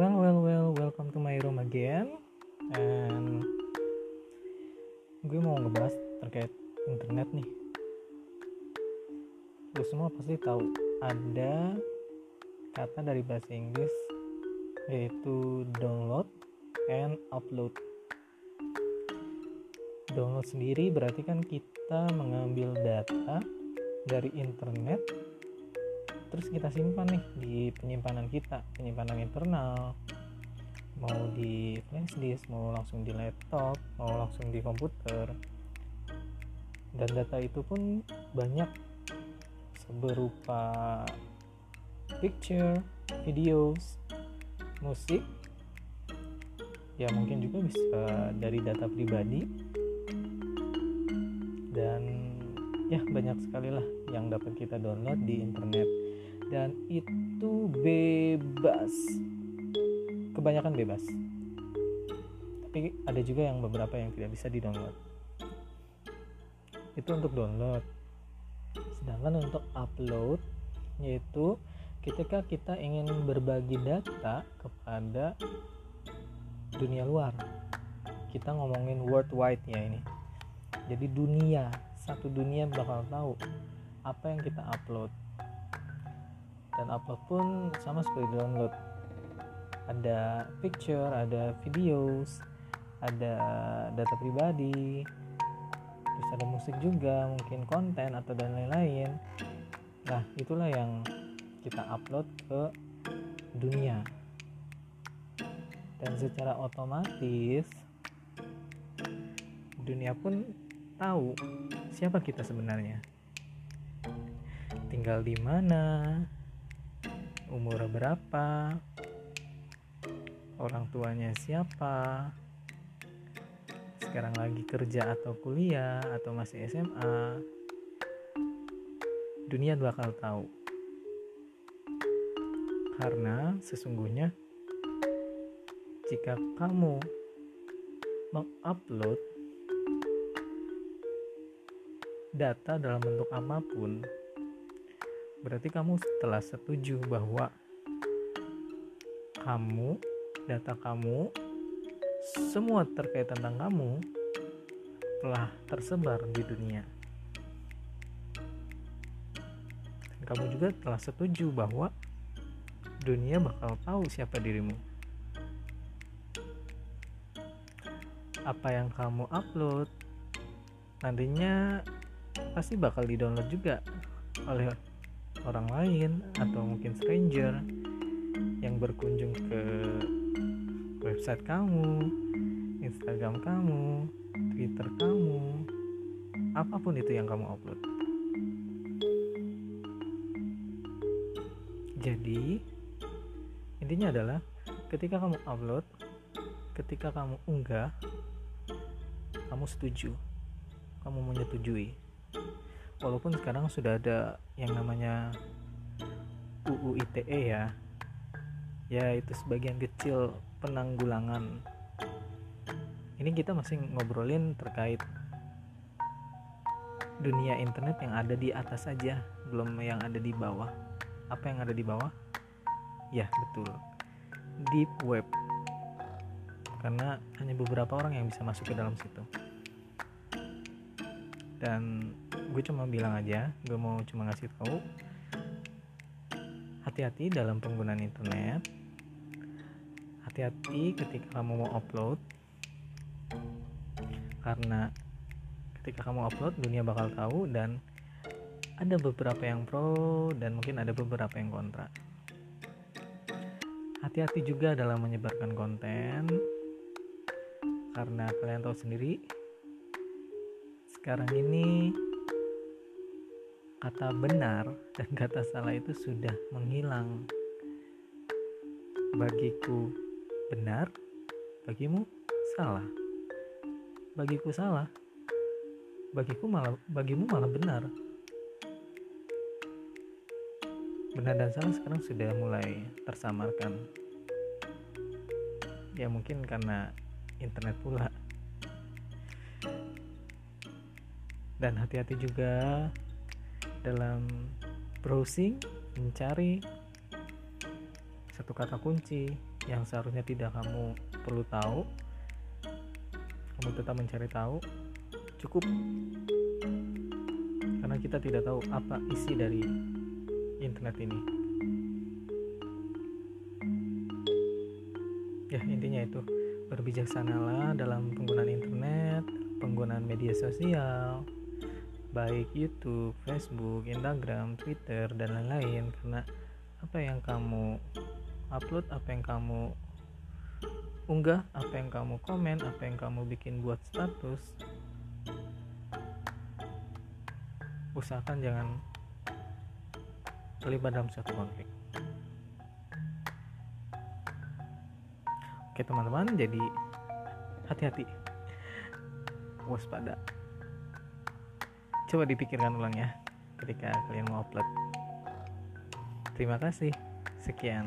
Well, well, well, welcome to my room again. And gue mau ngebahas terkait internet nih. Lu semua pasti tahu ada kata dari bahasa Inggris yaitu download and upload. Download sendiri berarti kan kita mengambil data dari internet terus kita simpan nih di penyimpanan kita penyimpanan internal. Mau di flash disk mau langsung di laptop mau langsung di komputer. Dan data itu pun banyak. Berupa picture videos musik. Ya mungkin juga bisa dari data pribadi. Dan ya banyak sekali lah yang dapat kita download di internet. Dan itu bebas. Kebanyakan bebas. Tapi ada juga yang beberapa yang tidak bisa di download itu untuk download. Sedangkan untuk upload yaitu ketika kita ingin berbagi data kepada dunia luar. Kita ngomongin worldwide ya ini. Jadi dunia satu dunia bakal tahu apa yang kita upload. Dan upload pun sama seperti download. Ada picture ada videos ada data pribadi terus ada musik juga mungkin konten atau dan lain-lain. Nah itulah yang kita upload ke dunia. Dan secara otomatis dunia pun tahu siapa kita sebenarnya. Tinggal di mana? Umur berapa, orang tuanya siapa, sekarang lagi kerja atau kuliah atau masih SMA, dunia bakal tahu. Karena sesungguhnya jika kamu mengupload data dalam bentuk apa pun berarti kamu telah setuju bahwa kamu, data kamu, semua terkait tentang kamu telah tersebar di dunia. Dan kamu juga telah setuju bahwa dunia bakal tahu siapa dirimu. Apa yang kamu upload nantinya pasti bakal di-download juga oleh orang lain atau mungkin stranger yang berkunjung ke website kamu, Instagram kamu, Twitter kamu, apa pun itu yang kamu upload. Jadi, intinya adalah ketika kamu upload, ketika kamu unggah, kamu setuju, kamu menyetujui walaupun sekarang sudah ada yang namanya UU ITE ya. Ya itu sebagian kecil penanggulangan. Ini kita masih ngobrolin terkait dunia internet yang ada di atas saja belum yang ada di bawah. Apa yang ada di bawah? Ya betul. Deep web. Karena hanya beberapa orang yang bisa masuk ke dalam situ. Dan gue cuma bilang aja gue mau cuma ngasih tahu. Hati-hati dalam penggunaan internet. Hati-hati ketika kamu mau upload. Karena ketika kamu upload dunia bakal tahu dan ada beberapa yang pro dan mungkin ada beberapa yang kontra. Hati-hati juga dalam menyebarkan konten. Karena kalian tahu sendiri sekarang ini kata benar dan kata salah itu sudah menghilang. Bagiku benar, bagimu salah. Bagiku salah, bagiku malah bagimu malah benar. Benar dan salah sekarang sudah mulai tersamarkan. Ya mungkin karena internet pula. Dan hati-hati juga dalam browsing mencari satu kata kunci yang seharusnya tidak kamu perlu tahu. Kamu tetap mencari tahu cukup. Karena kita tidak tahu apa isi dari internet ini. Ya intinya itu. Berbijaksanalah dalam penggunaan internet penggunaan media sosial baik YouTube, Facebook, Instagram, Twitter dan lain-lain. Karena apa yang kamu upload, apa yang kamu unggah, apa yang kamu komen, apa yang kamu bikin buat status usahakan jangan terlibat dalam suatu konflik. Oke teman-teman, jadi hati-hati, waspada coba dipikirkan ulang ya ketika kalian mau upload. Terima kasih. Sekian